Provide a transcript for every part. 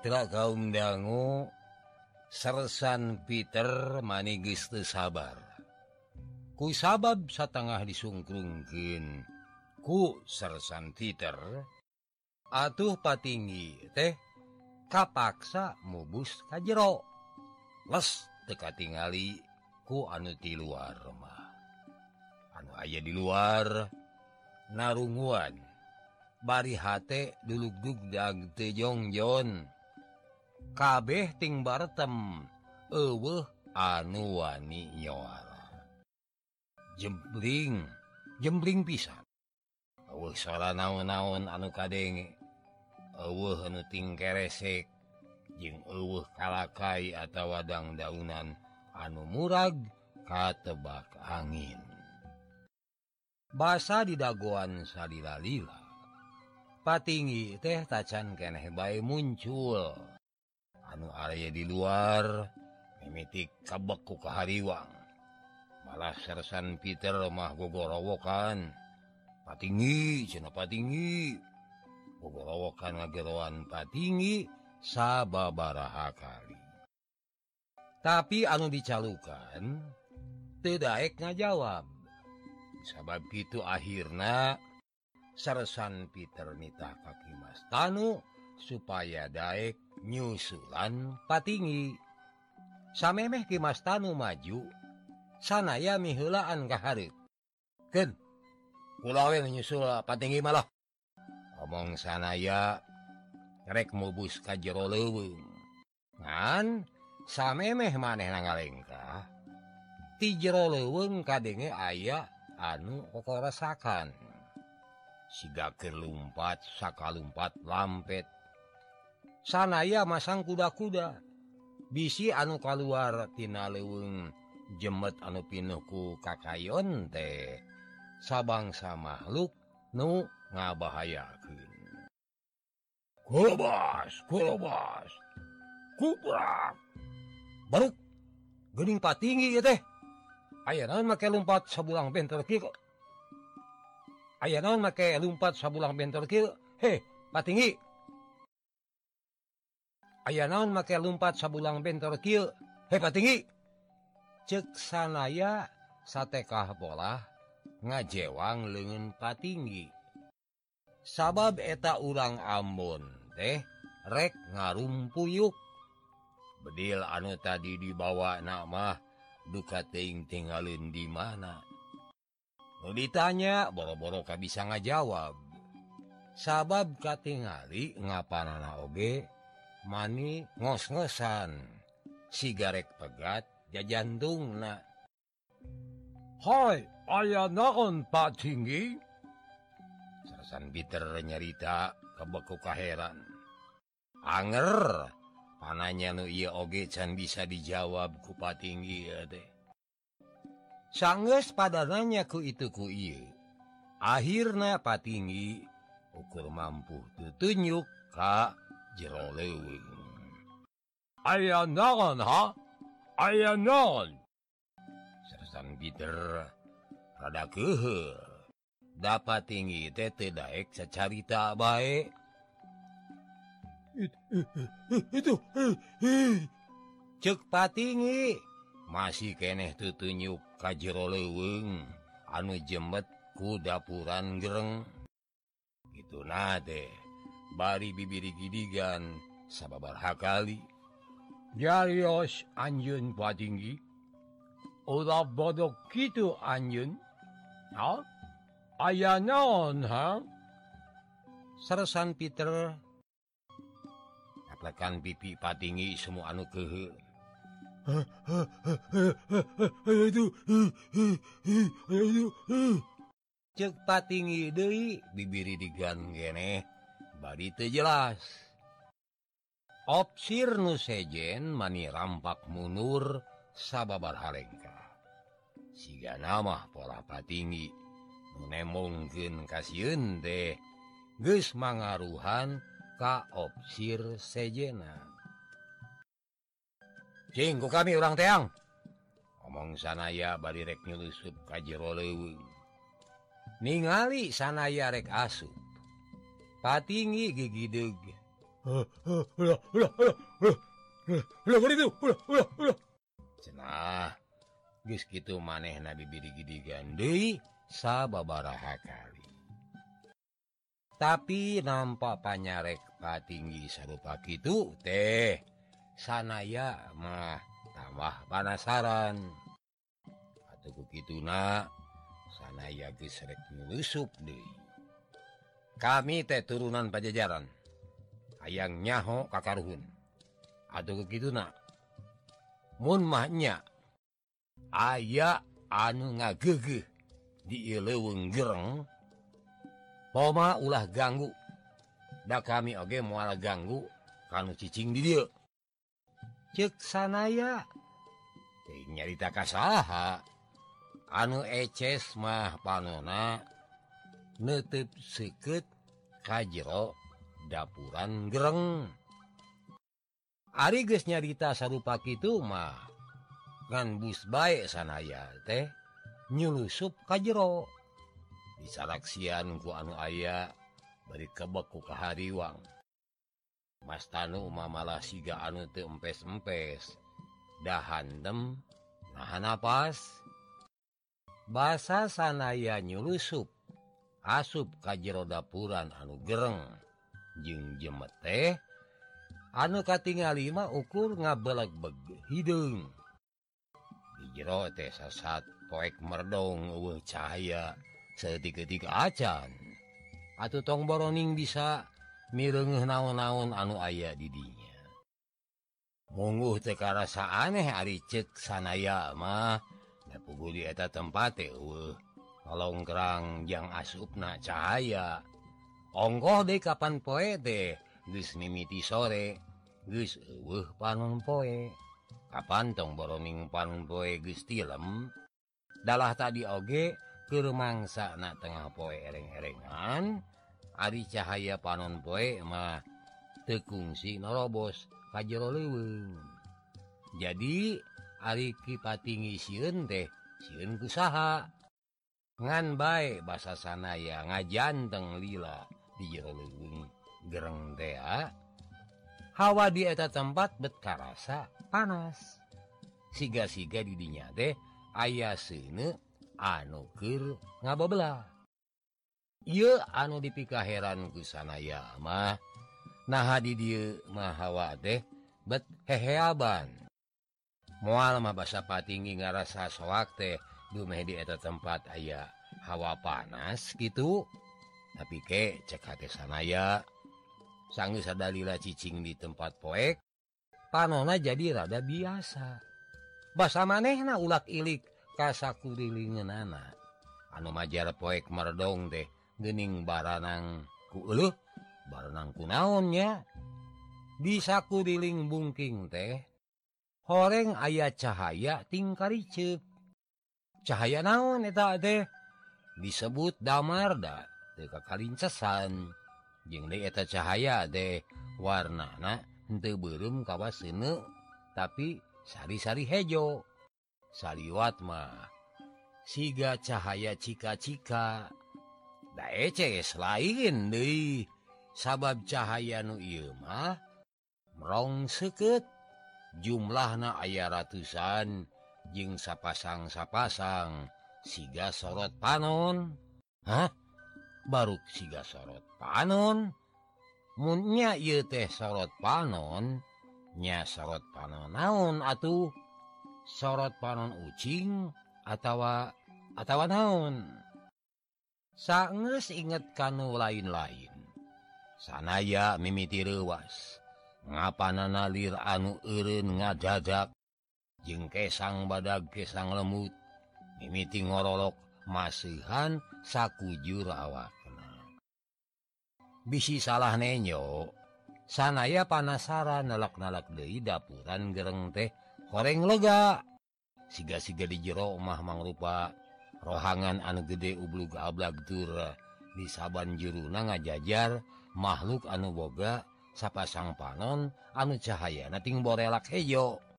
Mitra kaum dangu sersan Peter manigiste sabar. Ku sabab satengah disungkrungkin ku sersan Peter. Atuh patinggi teh kapaksa mubus kajero les teka tingali ku anu di luar rumah anu aya di luar narunguan. Bari hate dulugdug dag tejongjon kabeh ting bartem. Eueuh anu wani nyawara jembling jembling pisan. Eueuh sora naon-naon anu kadenge eueuh anu ting keresek. Jeung eueuh kalakai atawa wadang daunan anu murag katebak angin. Basa didagoan salila-lila patinggi teh tacan keneh bae muncul. anu Arya di luar mimitik kabekku ke Hariwang. Malah sersan Peter lemah gogorowokan. Patinggi Cnapa tinggi gogorowokan ngageroan patinggi sababaraha kali. Tapi anu dicalukan tidak ngajawab. Sabab itu akhirnya sersan Peter nitah kaki Mas Tanu supaya Daek nyusulan patingi. Samemeh Kimas Tanu maju sanaya mihulaan kaharit Ken pulauwe nyusul patingi malah. Ngomong sanaya rek mubus ka jero leuweung. Ngan samemeh maneh ngalengkah ti jero leuweung kadenge aya anu kokorasakan siga kelumpat saka lumpat lampet sanaya masang kuda-kuda. Bisi anu keluartina leweng jemet anu pinuku kakayon teh. Sabangsa makhluk nu ngabahayaken baruingpat tinggi teh. Aya naon make lumpat sabulang bentor kieu? Aya naon make lumpat sabulang bentor he patinggi. aya naon make lumpat sabulang bentor Ky hepa tinggi ceksanaya satekah bola ngajewang lengen patinggi. Sabab eta urang Ambon teh rek ngarum puyuk bedil anu tadi dibawa nama duka ting tinggalin di mana? Nu ditanya boro-boro ka bisa ngajawab. Sabab katingali ngapanana oge? mani ngos-ngosan. Sigarek pegat jajantung na. Hai aya naon Pak tinggi? Serasan Peter nyarita kebeku kaheran. Anger pananya nu iya oge can bisa dijawab ku Pak tinggi ya deh Sangges padananya ku itu ku iya Akhirnya Pak tinggi ukur mampu tutunyuk ka jero leuweung. Aya naon ha? Aya naon? Sersan Peter rada kehe. Dapat tinggi teh teu daek sacarita bae. Itu cek patingi masih keneh tutunyuk ka jero leuweung anu jemet ku dapuran gereng. Itu na teh. bari bibiri gidigan sabar hakali Jarios Anjun Patinggi Ulah bodoh gitu Anjun. Ha? Ayah naon ha? Sersan Peter. Aplekan pipi Patinggi semua anu kehe. Cek Patinggi deui. Bibiri digan geneh bari teu jelas. Opsir nu sejen mani rampak munur sababar Halengka. Siga nama pola patinggi. Nemongkeun kasieun teh geus mangaruhan ka opsir sejena. Cingku kami orang teang. Ngomong sanaya bari rek nyeuleuseup ka jero leuweung. ningali sanaya rek asup. patinggi patingi cenah deg gitu maneh nabi gandei sababaraha kali. Tapi nampak panyarek patinggi sarupa kitu teh sanaya mah tambah panasaran. Atau begitu na sanaya gesrek nyelusup deh kami teh turunan pajajaran. Ayaang nyaho kakarhun aduh begitu Namahnya aya anu ngagege dileweng gereng. Poma ulah ganggu. Da kami oge mualah ganggu kalau ccing di dia ceksanaaya nyarita kasaha. Anu eces mah panona. nutup seket kajjro dapuran gereng. Arigus nyarita sarupa itu mah ngan bus baik sanaya teh nyulusup kajjro disalaksian ku anu aya bari kebeku ke hariwang Mas Tanu mamalah siga anu teu empes-empes dahandem nahan napas. Basa sanaya nyulusup asup kaj jerodapuran anu gereng. Jeung jemet teh anu katingalima ukur ngabelek beg hidung di jero teh sasat poek merdong uwe cahaya seketika-tika acan. Atau tong boroning bisa mirengeh naon-naon anu aya didinya mungguh teka rasa aneh ari cek sanaya mah. Nepugul di eta tempat teh uwe longgrang yang asupna cahaya. Ongkoh de kapan poe de geus mimiti sore geus uh panon poe. Kapan tong boroming panon poe geus tilem? Dalah tadi oge ke mangsa na tengah poe ereng-erengan Ari cahaya panon poe mah tekungsi norobos kajero leweng jadi Ari kipatingi siun deh siun kusaha ngan baik bahasa sana ya ngajanteng lila. Diung gereng tea hawa dieta tempat betkarasa panas. Siga-siga didinya teh ayah sene anukir ngababelah ia anu dipika heran ku sana ya mah nah di dia mahawa teh bet heheaban. Mual mah basa patinggi ngarasa soak teh Dumeh dieta tempat aya hawa panas gitu. Tapi kek cekate sanaya sanggeus sadalila cicing di tempat poek panona jadi rada biasa. Basa manehna ulak ilik kasakurillingenana anu majar poek merdong deh gening baranang kuuluh baranang kunaonnya bisaku diling bungking teh horeng ayah cahaya tingkari cep cahaya naon eta teh? Disebut damarda teka deui eta cahaya deh warnana henteu beureum kawas seuneu tapi sari-sari hejo. Saliwatma siga cahaya cika-cika. Daecs lain deui. Sabab cahaya nu Imah merong seket. Jumlahna aya ratusan. jeung sapasang-sapasang. Siga sorot panon. Hah? Baru siga sorot panon? Munnya ieu teh sorot panonnya sorot panon naon atuh? Sorot panon ucing atawa atawa naon? Sanges inget kanu lain-lain. Sanaya mimiti rewas ngapa lir anu eureun ngadadak jeung kesang badak kesang lemut. Mimiti ngorolok masihan sakujur awakna. Bisi salah nenyo sanaya panasaran nalak-nalak deui dapuran gereng teh goreng lega. Siga-siga di jero mah mangrupa rohangan anu gede ublug ablag tur di saban juruna ngajajar makhluk anu boga sapasang panon anu cahaya nating borelak hejo.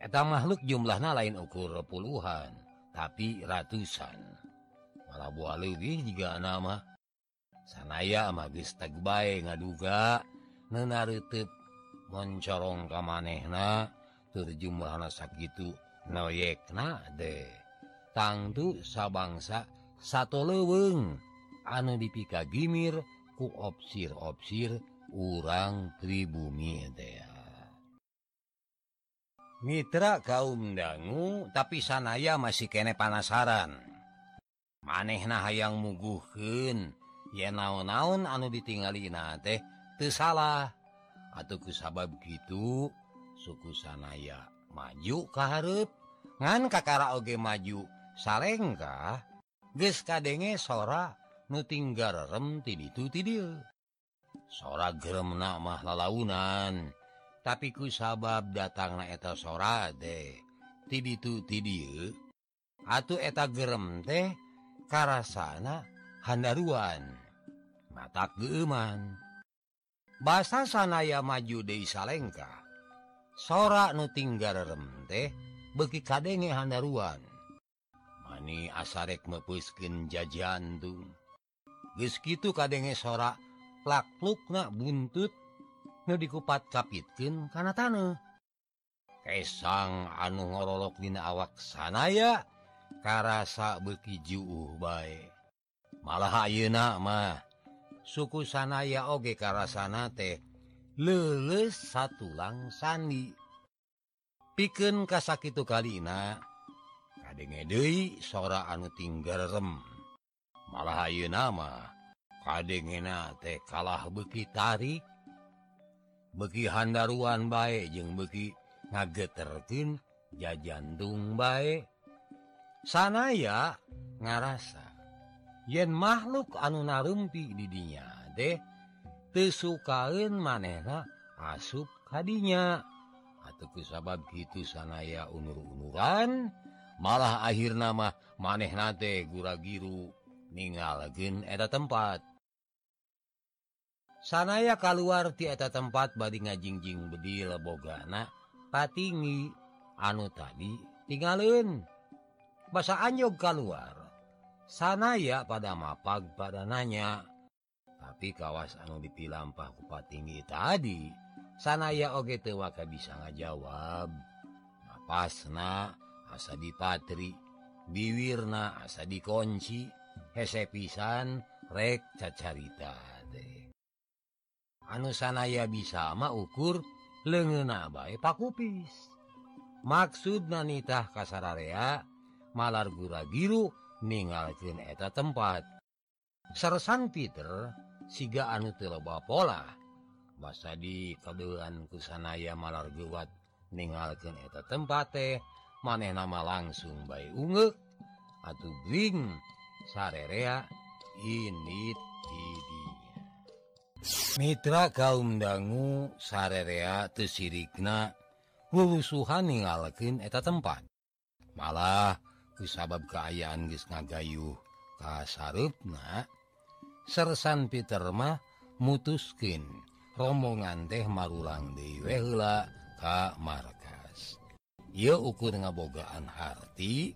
Eta makhluk jumlahnya lain ukur puluhan tapi ratusan. Malabuah lebih juga nama sanaya magis tagbai ngaduga nenartip mencorong kamanehna terjumlahna sakitu noyekna de tangtu sabangsa satu leweng anu dipika gimir ku opsir-opsir urang pribumi dea Mitra kaum dangu tapi sanaya masih kene panasaran. Maneh nah hayang muguhun ye naon-naon anu ditingali na teh salah. Atauku sabab gitu suku sanaya maju kaharep ngan kakara oge maju salengkah ges kadenge sora nuting garrem ti ditu ti sora gerem nakmah lalaunan. tapiku sabab datang eta sora de dieu atuh eta gerem teh karasana Handaruan mata keman basa sanaya maju deui Salengka sora nu tinggal rem teh beki kadenge Handaruan. Mani asarek mepuskin jajantung Geski kadenge sora plakluk na buntut dikupat kapitkin karena tanah Kesang anu ngorolok dina awak sanaya karasa bekiju baik malah ayeuna mah suku sanaya oge karasana teh leles satu lang sandi piken kasakitu kalina kadengedei sora anu tinggarem malah ayeuna mah kadengena teh kalah beki tarik. beki Handaruan bae jeung beki ngageterkeun jajandung bae. Sanaya ngarasa yen makhluk anu narumpi didinya deh tesukaun manehna asup hadinya atuh sabab gitu sanaya unur-unuran malah akhir nama maneh nate gura giru ningalkeun eta tempat. sanaya keluar tiada tempat badi ngajingjing bedi lebogana. Patingi anu tadi tinggalin. Bahasa anyog keluar sanaya pada mapag pada nanya. Tapi kawas anu dipilampahku patingi tadi sanaya oge tewaka bisa ngajawab. Napasna asa dipatri. Biwirna asa dikunci hese pisan rek cacaritan anu sanaya bisa ma ukur lengena bae pakupis. Maksud nanitah kasararea malar gura biru ningalkeun eta tempat. Sersan Peter siga anu teu loba pola. Masa di kadean kusanaya malar gewat ningalkeun eta tempat teh maneh nama langsung bae unge atuh bring sarerea ini tidak Mitra kaumdanggu sarerea tesirikna wulusuhan ningalekin eta tempat. Malah kusabab keayaan geus ngagayuh kasarupna sersan Petermah mutuskin rombongan teh marulang diwela ka markas. Ia ukur ngabogaan harti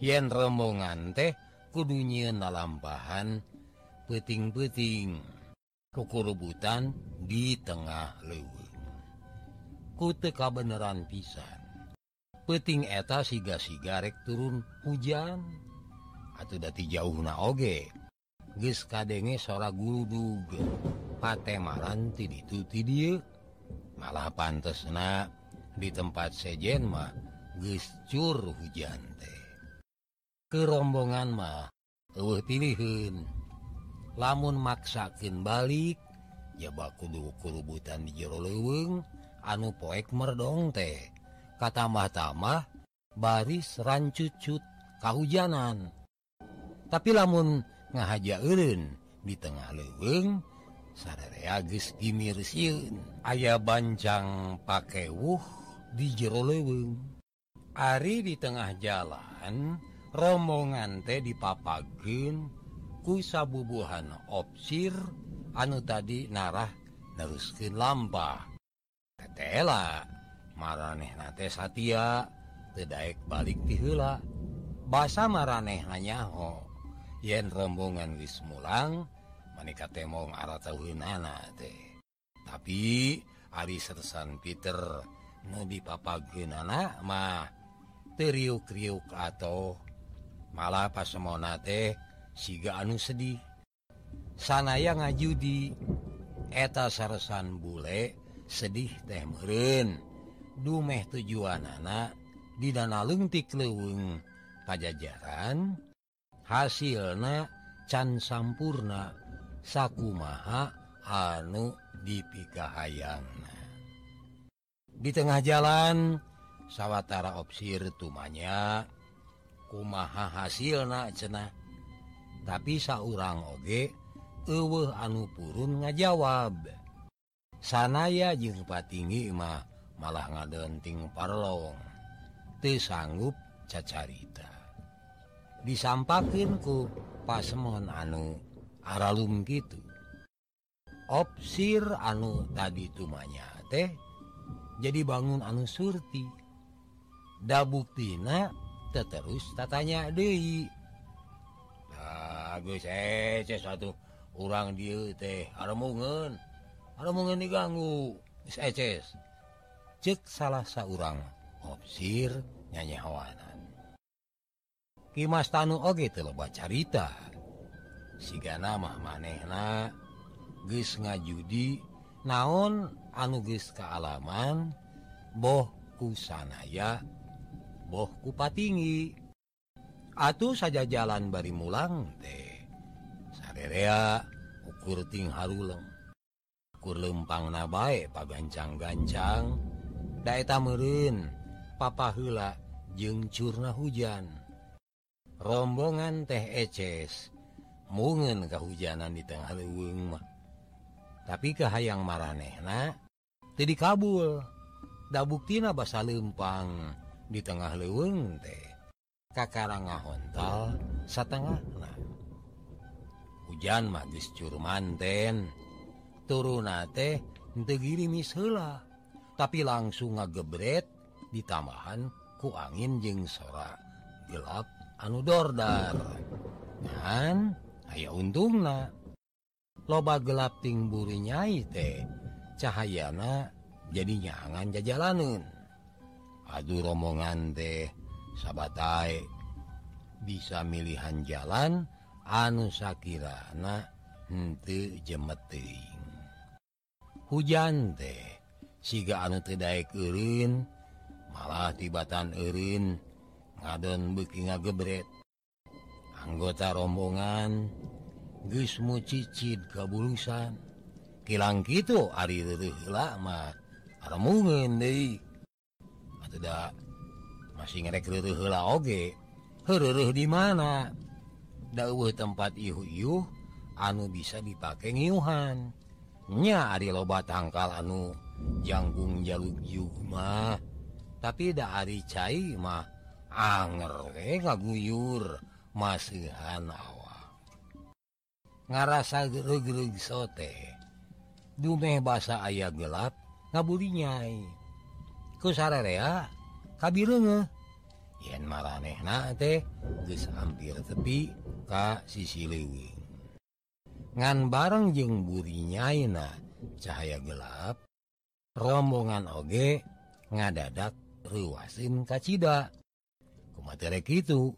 yen rombongan teh kudunyian nalampahan peting-peting kekurubutan di tengah lewe kute kabeneran pisan. Peting eta siga-sigarek turun hujan. Atau dati jauh naoge ges kadenge sora guludug patemaran itu dia malah pantes na di tempat sejen mah gescur hujan teh. Kerombongan mah eueuh pilihin lamun maksakin balik ya kudu kurubutan di jero leweng anu poek merdong teh. Katamah-tamah baris rancucut kahujanan. Tapi lamun ngahaja Erun di tengah leweng sareagis dimirsiun ayah bancang pakai wuh di jero leweng Ari di tengah jalan rombongan teh dipapagen kusabubuhan opsir anu tadi narah neruskin lamba tetela maraneh nate Satya tedaek balik tila basa maraneh hanyaho yen rombongan wis mulang menikah temong arah tahunana teh. Tapi Ari sersan Peter nudi papa genana mah teriuk-riuk atau malah pas semona teh siga anu sedih. Sanaya ngajudi eta sarsan bule sedih teh meren dumeh tujuan anak di dana lengtik leweng pajajaran hasilna can sampurna sakumaha anu dipikahayang di tengah jalan sawwatara opsir tumanya kumaha hasilna cenah? tapi saurang oge ewe anu purun ngajawab. Sanaya jeung tinggi mah malah ngadenting parlong. Teu sanggup cacarita. Disampakinku pasemon anu aralum gitu opsir anu tadi tumanya teh jadi bangun anu surti. Da buktina teterus tatanya dehi bagus eh satu orang dia teh. Mungen mungen diganggu? Cek. Salah seorang opsir nyanyi hawanan. Kimas Tanu Oge terlebat carita. Siga nama manehna geus ngajudi naon anu anuges kealaman bohku sanaya bohku patinggi Atuh saja jalan bari mulang teh. Perea ukur ting haruleng. Harulengkur lempang nabae pagancang-gancang Daeta merin papa hela jeung curna hujan. Rombongan teh eces mungen kehujanan di tengah lewengmah tapi ke hayang maranehna jadi kabul dabuktina basa lempang di tengah leweng teh. Kakara ngahontal satengah nah hujan magis Curmanten turun teh Tegirimisla tapi langsung ngagebret ditambahan ku angin jeng sora. Gelap anudordar dan aya untunglah loba gelapting burinyai teh cahayana jadi nyangan jajalanun Aduh romongan teh sabatai. Bisa milihan jalan dan anu Shakirana jemeting. Hujan teh siga anu Tedaik Urin malah tibatan Urin ngadon beki ngagebret. Anggota rombongan Gusmu cicid kebulusan kilang gitu Ari lama mungkin masih ngerek oge di mana? dahulu tempat ihuyuh anu bisa dipakai Yuhannya Ari lobat tangkal anu janggung jaluk Yuma tapi da Ari caimah anger ngaguyur masihan awa. Ngarasa gereg sote. Dumeh bahasa ayah gelap ngabulinyai ku sararea kabirenge yen maranehna teh geus hampir tepi ka sisi leuweung ngan bareng jeung burinyaina cahaya gelap rombongan oge ngadadak ruasin kacida kumaterek itu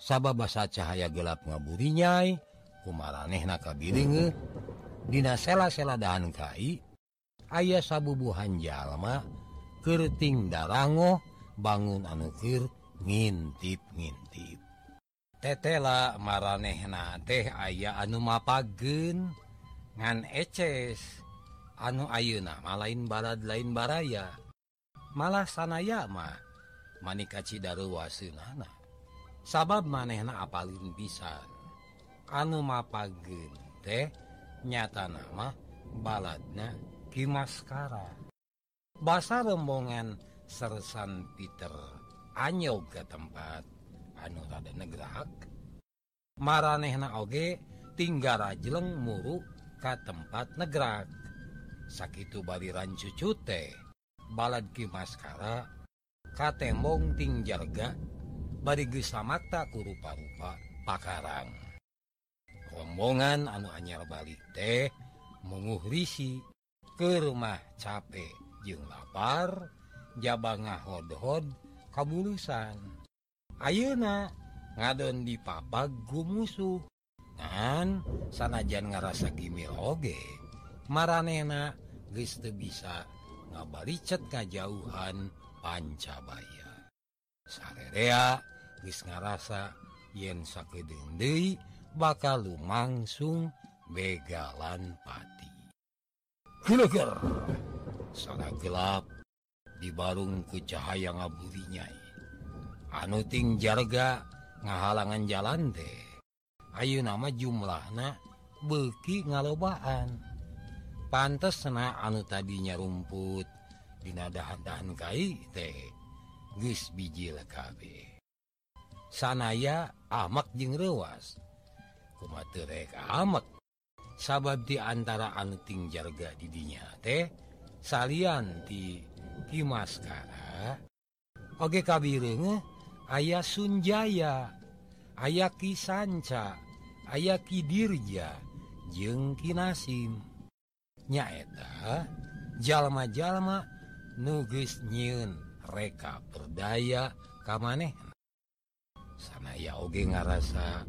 sabab basa cahaya gelap ngaburinyai kumaraneh nakabiringe dina sela-sela dahan kai ayah sabubuhan jalma kerting darango bangun anukir ngintip-ngintip. tetela maranehna teh aya anu mapagen ngan eces anu ayuna malain balad lain baraya. Malah sanayama manika cidaruwaseunana sabab manehna apalin pisan. Anu mapagen teh nyata nama baladna Kimaskara. Basa rombongan sersan Peter anyog ke tempat. anu gerak maranehna oge Tinggara jeleng muruk ke tempat negerak sakit rancucu cucute balad Kimaskara Katembong Ting Jarga barigesa mata kurupa-rupa Pakarang. Rombongan anu anyar balik teh menguhrisi ke rumah capek jeung lapar Jabangahhodhod kabulusan. Ayeuna ngadon di papa gu musuh dan sanajan ngerasa gimil oge. Maranena Kriste bisa ngabalicet kajauhan pancabaya. Sarerea wis ngarasa yen sakedendei bakal lumangsung begalan pati. Hilager sana gelap di barung ke cahaya ngabulinyai anuting jarga ngahalangan jalan teh. Ayu nama jumlah na beki ngalobaan. Pantes sena anu tadinya rumput dinadahan-dahan kai teh geus biji lekabe. Sanaya amak jeng rewas kumaterek amak. Sabab diantara anuting jarga didinya teh salian ti Kimaskara. Oge kabirenge ayah Sunjaya aya sanca aya Kidirja jengkinasim nyaeta jalma-jalma nugis nyiun reka berdaya kamaneh. Sanaya oge ngarasa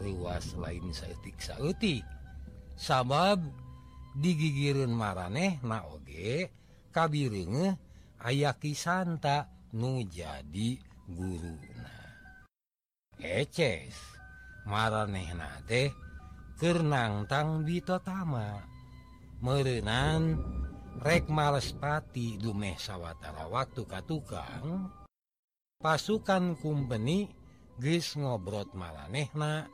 ruas lain sayatik sauti sabab digigirun maraneh naoge kabirnge ayaki Santa nu jadi guru eces. Marehade Kernangtang Bitotama. Merenan rek malespati dumeh sawwatara waktu ka tukang pasukan kumpeni Gris ngobrot maranehna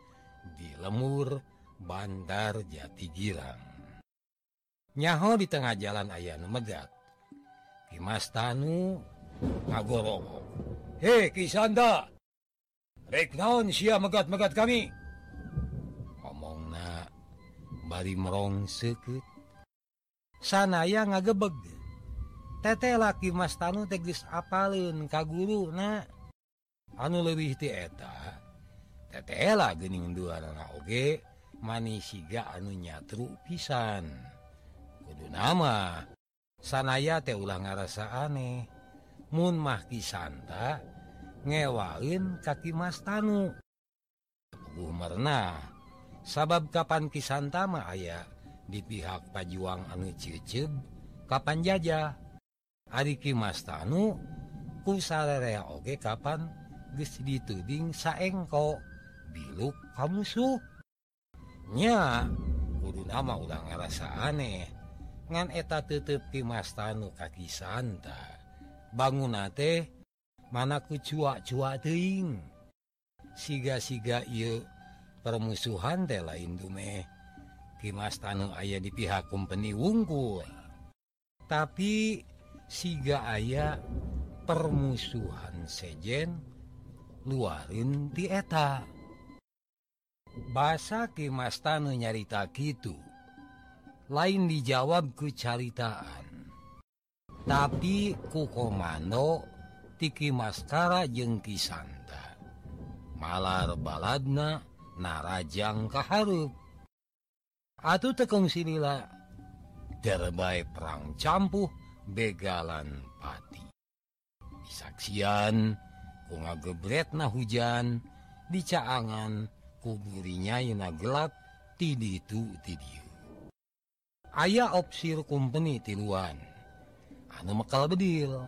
di lemur Bandar Jati Girang. Nyaho di tengah jalan ayah Megat. Dimas Tanu ngagorong he kisanda rek naon sia megat-megat kami. Ngomongna bari merong sekut sanaya ngagebeg tete laki mas tanu tegis apalin ka guru na. Anu lebih ti eta? Tete lah gening dua anak oge Manisiga anu nyatru pisan. Kudu nama. Sanaya teh ulah ngarasa aneh. mun Munmahki Santa ngewain kaki Mas Tanu. Umarna sabab Kapan Kisantama aya di pihak Pajuang anu Cicib Kapan jaja? Ariki Mas Tanu kusarea oge Kapan geus dituding saengko biluk kamusuh. Nya kudu nama udah ngerasa aneh ngan eta tutup Ki Mas Tanu kaki Santa bangun teh manaku cuak-cuak teing siga-siga ieu permusuhan teh lain dumeh Kimas Tanu ayah di pihak kumpeni wungkul. Tapi siga ayah permusuhan sejen luarin tieta bahasa Kimas Tanu nyarita gitu lain dijawab kecarritaan tapi ku komando tiki maskara jeung kisanta malar baladna narajang kaharup. Atuh tekung silila terbaik perang campuh begalan pati. Disaksian ku ngagebret na hujan dicaangan kuburinya yuna gelap tiditu tidiu. Ayah opsir kumpeni tiluan. anu mekal bedil?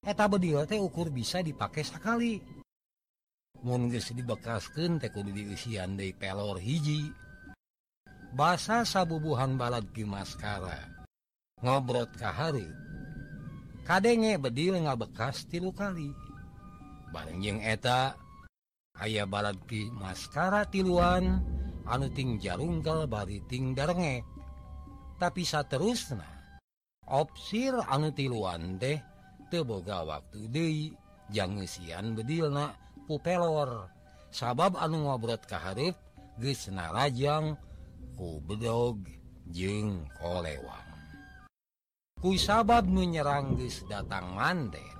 Eta bedil teh ukur bisa dipakai sekali geus dibekaskan teh kudu diisian deui pelor hiji. Basa sabubuhan balad ki maskara ngobrot kahari kadenge bedil ngabekas tilu kali. Bareng jeng eta aya balad ki maskara tiluan anu ting jarunggal bari ting darenge tapi saterusna opsir anu tiluan deh teboga waktu Dewi jangan bedilna pupelor sabab anu ngobrot keharif gesna lajang ku bedog jeng kolewang. Ku sabab menyerang ges datang manten.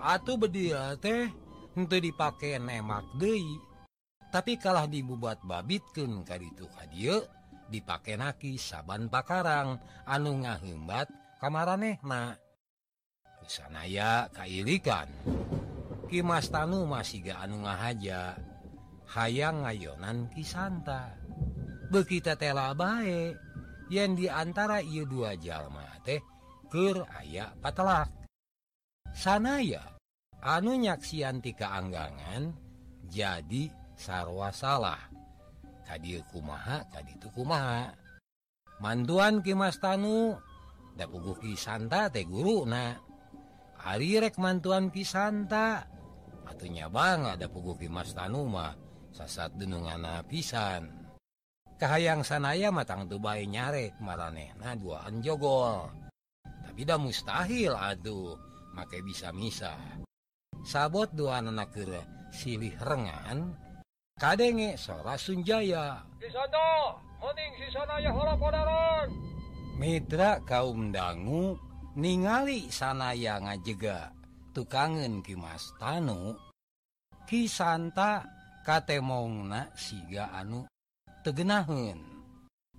Atuh bedil teh untuk dipakai nemak Dei tapi kalah dibubat babitken kar itu hadir dipakenaki saban bakarang anu ngahimbat kamaranehna. Sanaya kailikan Kimas Tanu masihga anu ngahaja. Hayang ngayonan Kisanta. Bekita tela baik yang diantara ia dua jalma teh Ker aya patelak. Sanaya anu nyaksiantika anggangan jadi sarwa salah. tadi kumaha tadi itu kumaha. Manduan Kimas Tanu dan pugu Kisanta teh guru nah Arirek mantuan Kisanta atunya bang ada pugu Kimas Tanu mah sasat denungan pisan. Kahayang sanaya matang Dubai nyarek maraneh nah duaan jogol. Tapi dah mustahil aduh make bisa misah. Sabot dua anak silih rengan Kadenge sora Sunjaya. Mitra kaum dangu ningali sanaya ngajega tukangen Kimas Tanu. Kisanta katemongna siga anu tegenahun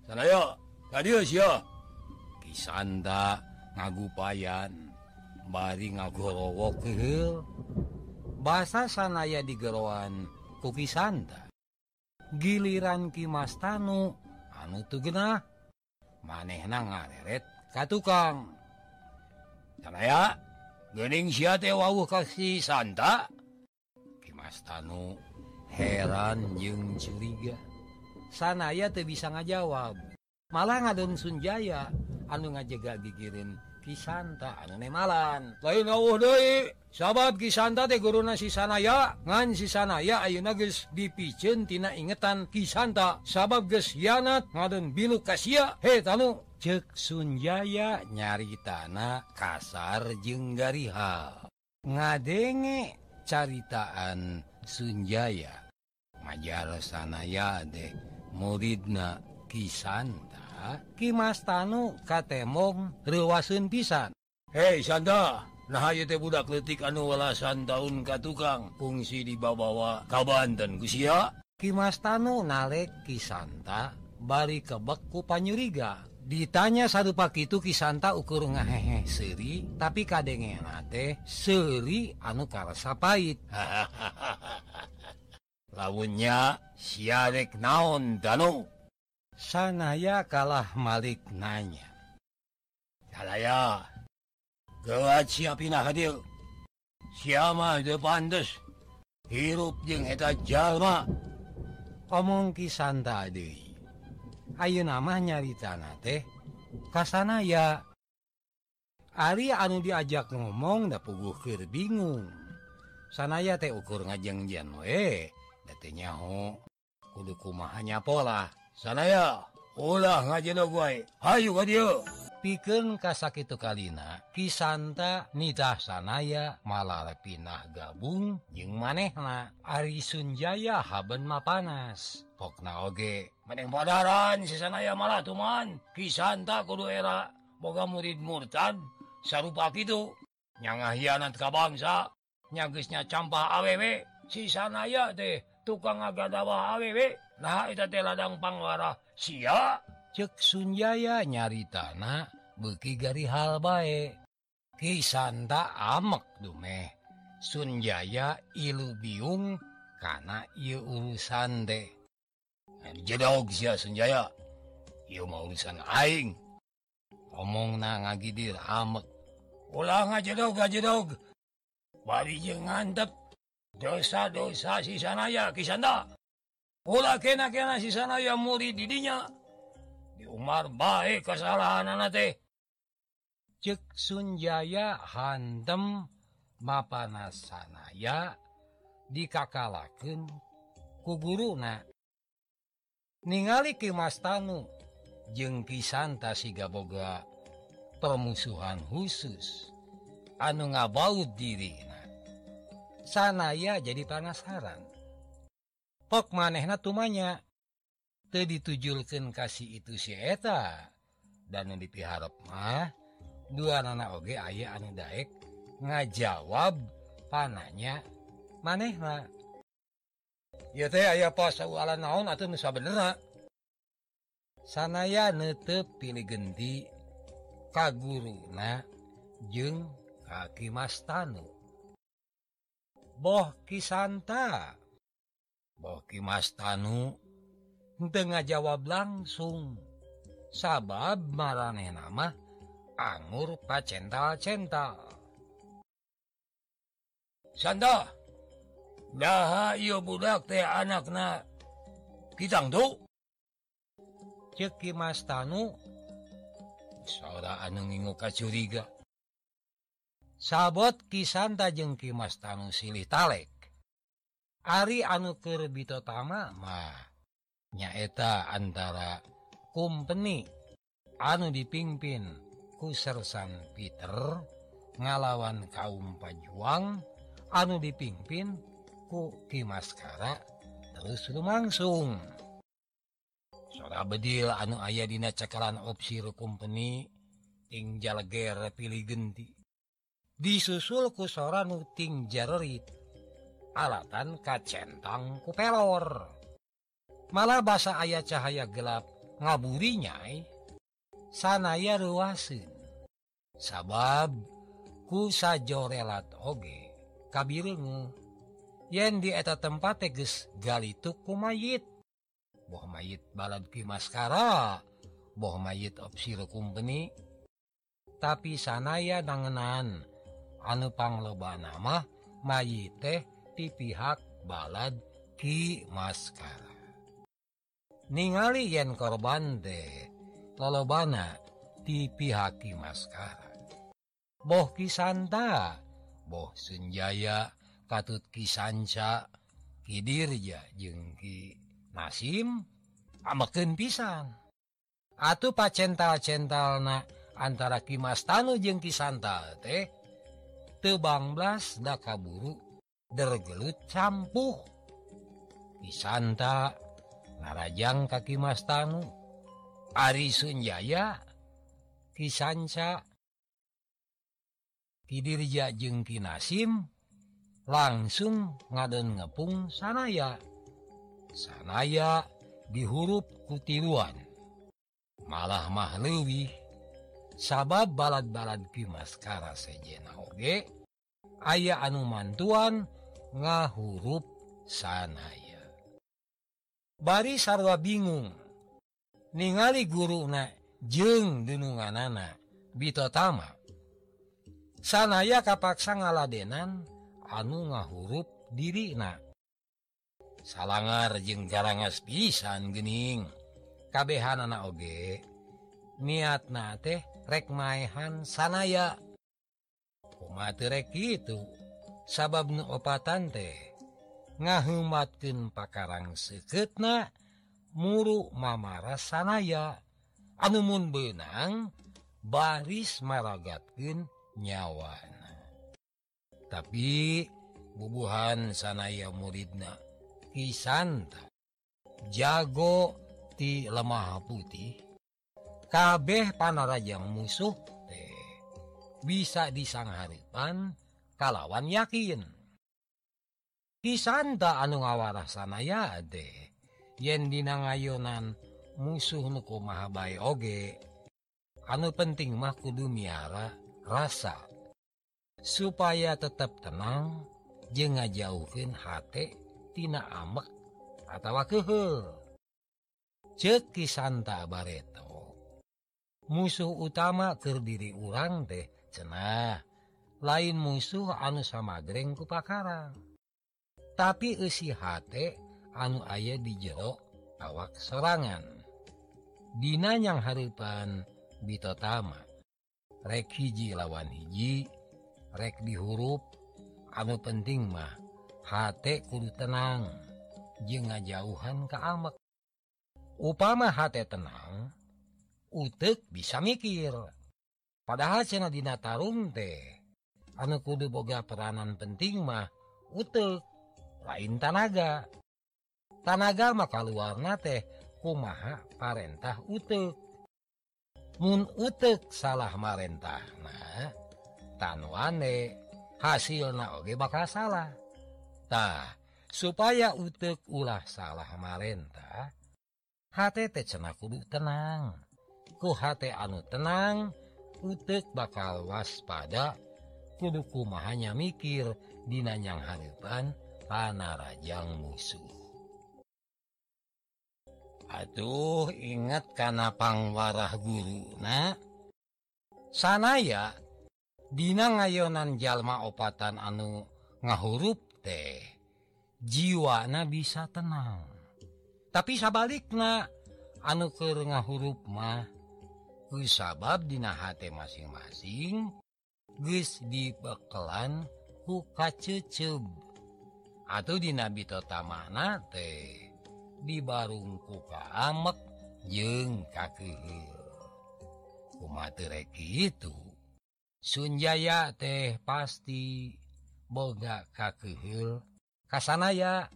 Sanaya kadius ya Kisanta ngagupayan bari ngagorowo kehil bahasa sanaya digeroan kupisanta giliran Kimas Tanu anu tugenah maneh na ngareret ka tukang. Sanaya gening si wawuh kasih Santa Kimas Tanu heran jeung curiga. Sanaya tuh bisa ngajawab. Malah ngadon Sunjaya anu ngajega gigirin kisanta anu nemalan lain sahabat kisanta teh guruna sisanaya ngan si sanaya ayeuna geus dipiceun tina ingetan kisanta sabab geus hianat ngadon bilu kasia he tanu. Cek Sunjaya nyari tanah kasar jenggariha ngadenge caritaan Sunjaya majar sanaya deh muridna kisanta Kimas Tanu Katemong rewasun pisan. Hei Sanda. Nah budak letik anu welasan tahun ka tukang. Fungsi dibabawa kabanten Gusia Kimas Tanu nalek Kisanta bari kebekku panyuriga. Ditanya satu kitu itu Kisanta ukur ngahehe seri tapi kadenge teh seri anu karsa pahit. Launya siarek naon Danu sanaya kalah Malik nanya. Siapin hadir siapa depandes hirup jengeta Jalma. Omong kisan tadi Ayo nama nyari tanah teh. Kasana ya Ari anu diajak ngomong da puguh keur bingung. Sanaya teh ukur ngajeng Jan we. Nyaho kudu kumaha pola sanaya ulah ngajengue Hayyu piken kasak itu kalina Kisanta nitah sanaya malah pinah gabung jeung manehna. Ari Sunjaya haben mapanas. Pokna oge. Meneng padaran si sanaya malah tuman. Kisanta kudu era. Boga murid murtad sarupa kitu. Nyanga hianat ka bangsa. Nyagisnya campah awewe si sanaya teh tukang agadawa awewe nah ladang pangwara Si cesunjaya nyari tanah beki gari hal baik Kisanta amek dumeh Sunjaya ilu biung karena ia urusan deh jedog sia Sunjaya. Ieu mau urusan aing. Omong na ngagidir amek. Ulang aja dog aja dog bari ngantep dosa-dosa si sanaya Kisanta si sana yang muri didinya di Umar baik kesalahan teh cek Sunjaya hantem mapanas sanaya dikakalakeun ku guruna ningali Kimas Tanu jeung Kisanta Sigaboga permusuhan khusus. Anu ngabaut diri sanaya jadi penasaran tok manehna tumanya teu ditujulkeun kasih itu si eta. Dan yang dipiharap mah dua anak oge ayah anu daek ngajawab pananya maneh mah ya teh ayah pas ala naon atau nusa benera sanaya nete pilih genti kaguruna jeng kaki mas tanu boh kisanta. Boki Mas Tanu tengah jawab langsung. Sabab marane nama anggur pacental-cental. Sanda daha iyo budak teh anakna kitang tuh ceki Mas Tanu. Saudara anu ngingu kacuriga. Sabot kisanta jeung Ki Mas Tanu silih talek. Ari anu kerbittotamamah nyaeta antara kumpeni. Anu dipimpin kusersan Peter ngalawan kaum Pajuang. Anu dipimpin kuki maskara terus lumangsung. Sora bedil anu ayah dina cakaran opsi kumpeni tinggal gere pilih genti. Disusul ku sora nuting jarerit. alatan kacentang kupelor. Malah basa ayah cahaya gelap ngaburinya sanaya ruasin sabab ku sajorelat oge kabirengu. Yen di eta tempat teges galituk ku mayit. Boh mayit balad ki maskara. Boh mayit opsir kumpeni. Tapi sanaya nangenan anu pangloba nama mayit teh ti pihak balad Ki maskara ningali yen korban de lolobana di Ki maskara boh Kisanta boh Senjaya katut Kisanca Kidirja jengki Nasim amaken pisan. Atuh pacental-centalna antara Kimas Tanu jeung Kisanta teh tebang blas da kaburu dergelut campuh pisanta narajang kaki mastanu Ari Sunjaya kisanca Kidirja jeung Kinasim langsung ngaden ngepung sanaya. Sanaya dihurup kutiruan malah mah leuwih. Sabab balad-balad Kimaskara sejena oge aya anu mantuan ngahurup sanaya. Bari sarwa bingung. Ningali guru na jeng denungan bitotama sanaya kapaksa ngaladenan anu ngahurup diri na salangar jeng jarangas pisan gening. Kabehan anak oge niat na teh rek maehan sanaya kumaterek itu sabab nuopatan teh ngahumatkeun pakarang seketna muru mamara sanaya anumun beunang baris maragatkeun nyawana tapi bubuhan sanaya muridna kisanta jago ti lemah putih kabeh panaraja musuh teh. Bisa disangharipan kalawan yakin. Kisanda anu ngawarassanaya de yendina ngayonan musuh nuku mahabai oge. Anu penting mah kudu miara rasa. Supaya tetap tenang je ngajauhin hattina amek atau kehel ceki Santa bareto. Musuh utama terdiri urang deh cenah. lain musuh anu sama Greng kupakara tapi isi hate anu ayah di jeruk awak serangan Dinanyang haripan Bitotama. Rek hiji lawan hiji rek di huruf anu penting mah hate kudu tenang jeung ngajauhan ke amek. Upama hate tenang utek bisa mikir. Padahal Senadina Tarung teh anak kudu boga peranan penting mah utuk lain tanaga. Tanaga maka luarna teh kumaha parentah utuk Mun utuk salah marentah nah tanwane hasil naoge bakal salahtah supaya utuk ulah salah marentah HTT cena kudu tenang. Ku H anu tenang utuk bakal waspada kuduku mahanya mikir dinanyang harepan panarajang musuh. Aduh ingat karena pangwarah guru nah sanaya Dina ngayonan jalma opatan anu ngahurup teh jiwana bisa tenang. Tapi sabalikna anu ke ngahuruf mah sabab dinahati masing-masing. geus dibekelan hukacucub atau di Nabi Tota mana teh? Dibarung kuka amek jeng kaki rek itu Sunjaya teh pasti boga kakehil kasanaya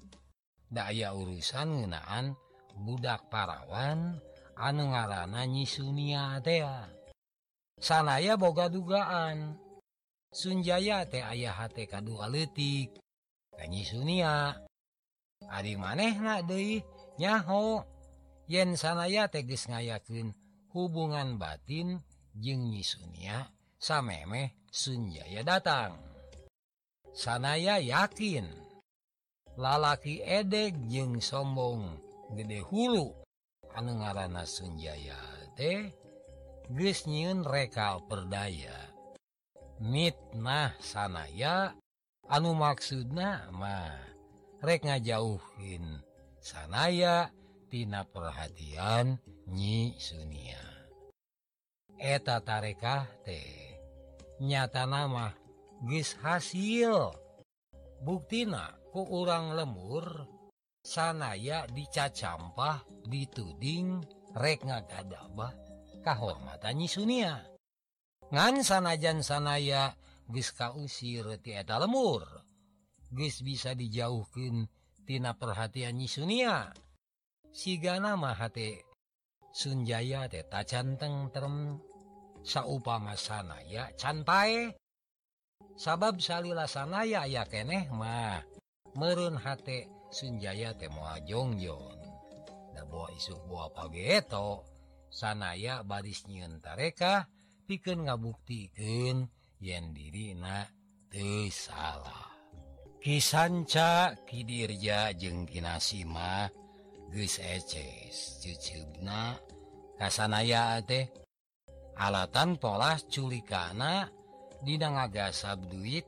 daya urusan ngenaan budak parawan anu ngarananyi Sunia teh sanaya boga dugaan. Sunjaya teh ayah HTK2letik Kanyi Sunia. Ari maneh nyaho. Yen sanaya tegis ngayakin hubungan batin jengnyi Sunia samemeh Sunjaya datang. Sanaya yakin lalaki edek jeung sombong gede hulu. Anu ngaran Sunjaya teh Gnyiun rekal perdaya. mitna sanaya anu maksud namarek ngajauhin sanayatina perhatian nyi Sunia. Eta tarekah teh nyata nama gis hasil. Buktina ku urang lemur sanaya dicacampah dituding rek ngagadabah kahormatan nyi Sunia. ngan sanajan sanaya geus kausir ti eta lemur geus bisa dijauhkeun tina perhatian Nyi Sunia. Sigana mah hate Sunjaya teh ta canteng terem saupama sanaya cantae sabab salila sanaya aya keneh mah meureun hate Sunjaya teh moal jongjon da buah isuk bawa pageto sanaya baris nyieun tarekah piken ngabuktiken yen dirina salah. Kisanca Kidirja jengkinasima guysecesna kasanaya teh. Alatan pola culikana ngagasab duit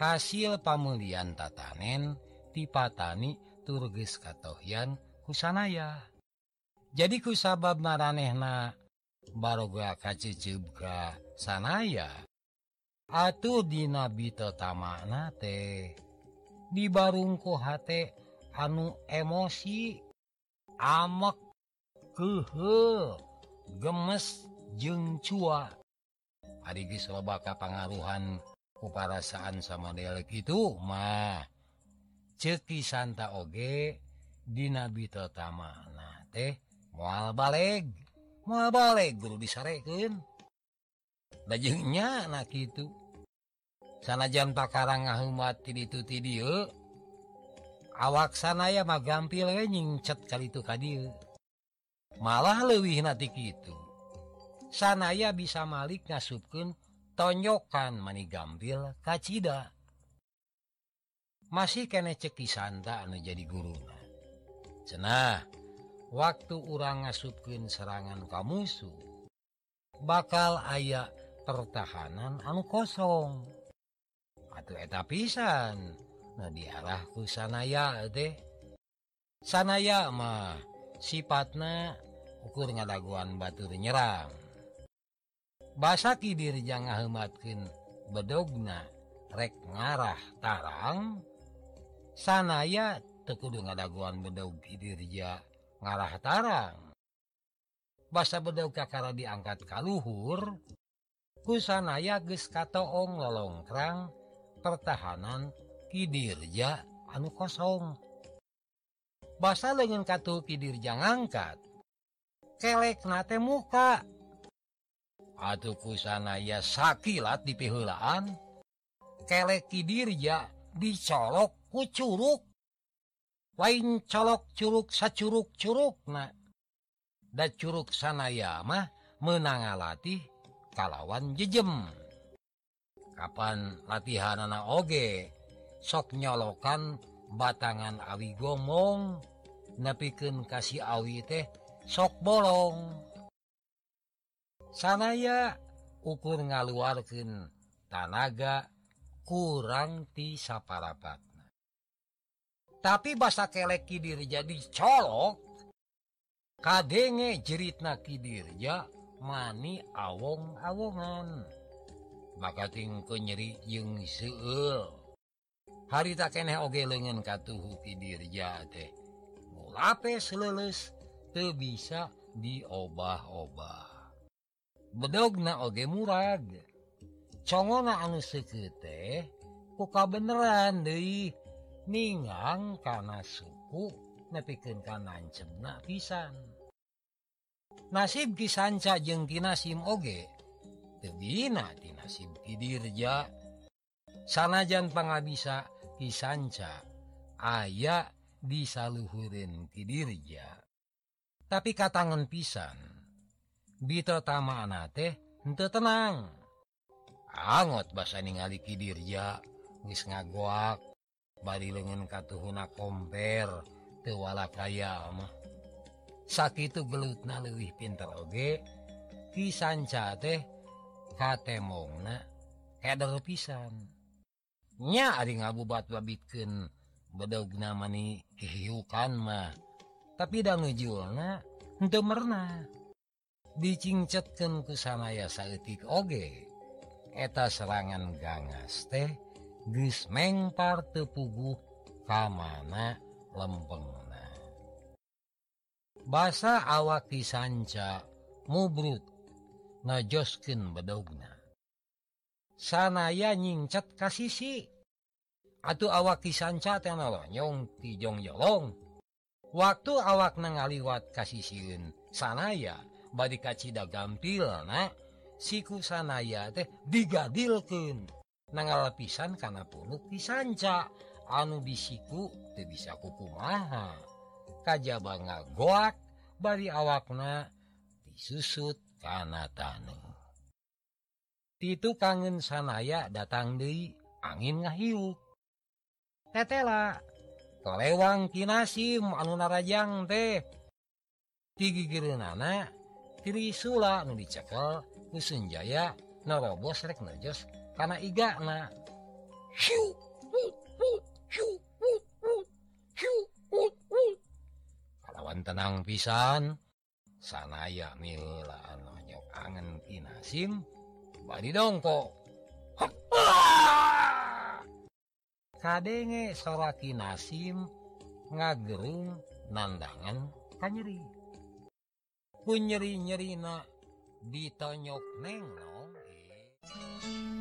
hasil pamulian tatanen tipatani turges katoyan kusanaya. Jadi kusabab maranehna baroga kacicibka sanaya. Atuh dina bito tamakna teh. Dibarungku hate anu emosi. Amek kehe gemes jeng cua. Adgis lobaka pangaruhan kuparasaan sama delek itu mah. Ceki Santa oge di nabi tamakna teh mual baleg. mau balik guru disareken dajengnya anak itu. Sana jam takarang ngahumat ti itu dieu, awak sana ya mah gampil we nyingcet kali itu kadieu malah leuwih nanti gitu sanaya bisa malik ngasupkeun tonyokan mani gampil kacida masih kene ceki santa anu jadi guru cenah waktu urang ngasupkin serangan kamusu musuh bakal aya pertahanan anu kosong. Atau eta pisan nah diarahku sanaya deh sanaya mah sifatnya ukur ngadaguan Batur nyerang. Basa Kidir jangan hematkin bedogna rek ngarah tarang sanaya tekudu ngadaguan bedog Kidirja ngalah tarang basa bedau kakara diangkat kaluhur kusanaya geus katoong lolongkrang pertahanan kidirja anu kosong. Basa lengan katuh kidirja ngangkat kelek nate muka. Atuh kusanaya sakilat di pihulaan kelek kidirja dicolok ku curug. lain colok Curug sacurug Curug dan Curug sanayamah menanga latih kalawan jejem. Kapan latihan anak oge? Sok nyolokan batangan awi gomong. Nepiken kasih awi teh sok bolong. Sanaya ukur ngaluarkan tanaga kurang ti saparapat. tapi bahasa kelek diri jadi colok kadenge jeritna Kidirja dirja mani awong-awongan. Maka tingku nyeri jeung seul hari tak eneh oge lengan katuhu kidirja teh. Mulape seleles teu bisa diobah-obah. Bedogna oge murag. Congona anu seukeut teh kuka beneran deui. ningang karena suku nepiken kanan cena pisan. Nasib kisanca jengtina simoge tebina di nasib kidirja sanajan pengabisa kisanca aya disaluhurin kidirja tapi katangan pisan Bito tama anate ente tenang. Angot basa ningali kidirja ngis ngagoak. bari dengan katuhuna komper tewala kaya mah. Sakit gelutna leuwih pinter oge? Kisanca teh katemongna keder pisan. Nya ari ngabubat babitkeun bedogna mani kihiukan mah. Tapi dangejulna henteu merna. Dicincetkeun ku sanaya saeutik oge? Eta serangan gangas teh geus mengpar teu puguh ka kamana lempengna basa awak disanca mubrut najoskeun bedogna sanaya nyingcet ka sisi. Atuh awak disanca tenolonyong ti jolong waktu awak ka kasisiun sanaya bad kacida gampil na siku sanaya teh digadilkeun. mengala pisan karena punuk pisanca anu disiku tuh bisa kuku maha kajaba bangga goak bari awakna disusut karena tanah Titu kangen sanaya datang di angin ngahiu tetela kelewang kinasim anu narajang teh. Tigi girenana tiri nu dicekel kusenjaya narobos rek nerjos karena iga nah lawan tenang pisan. Sanaya nila anaknya kangen kinasim badi dongko ah! kadenge sora kinasim ngagerung nandangan. Kanyeri. Ku nyeri nyerina ditonyok neng nong eh.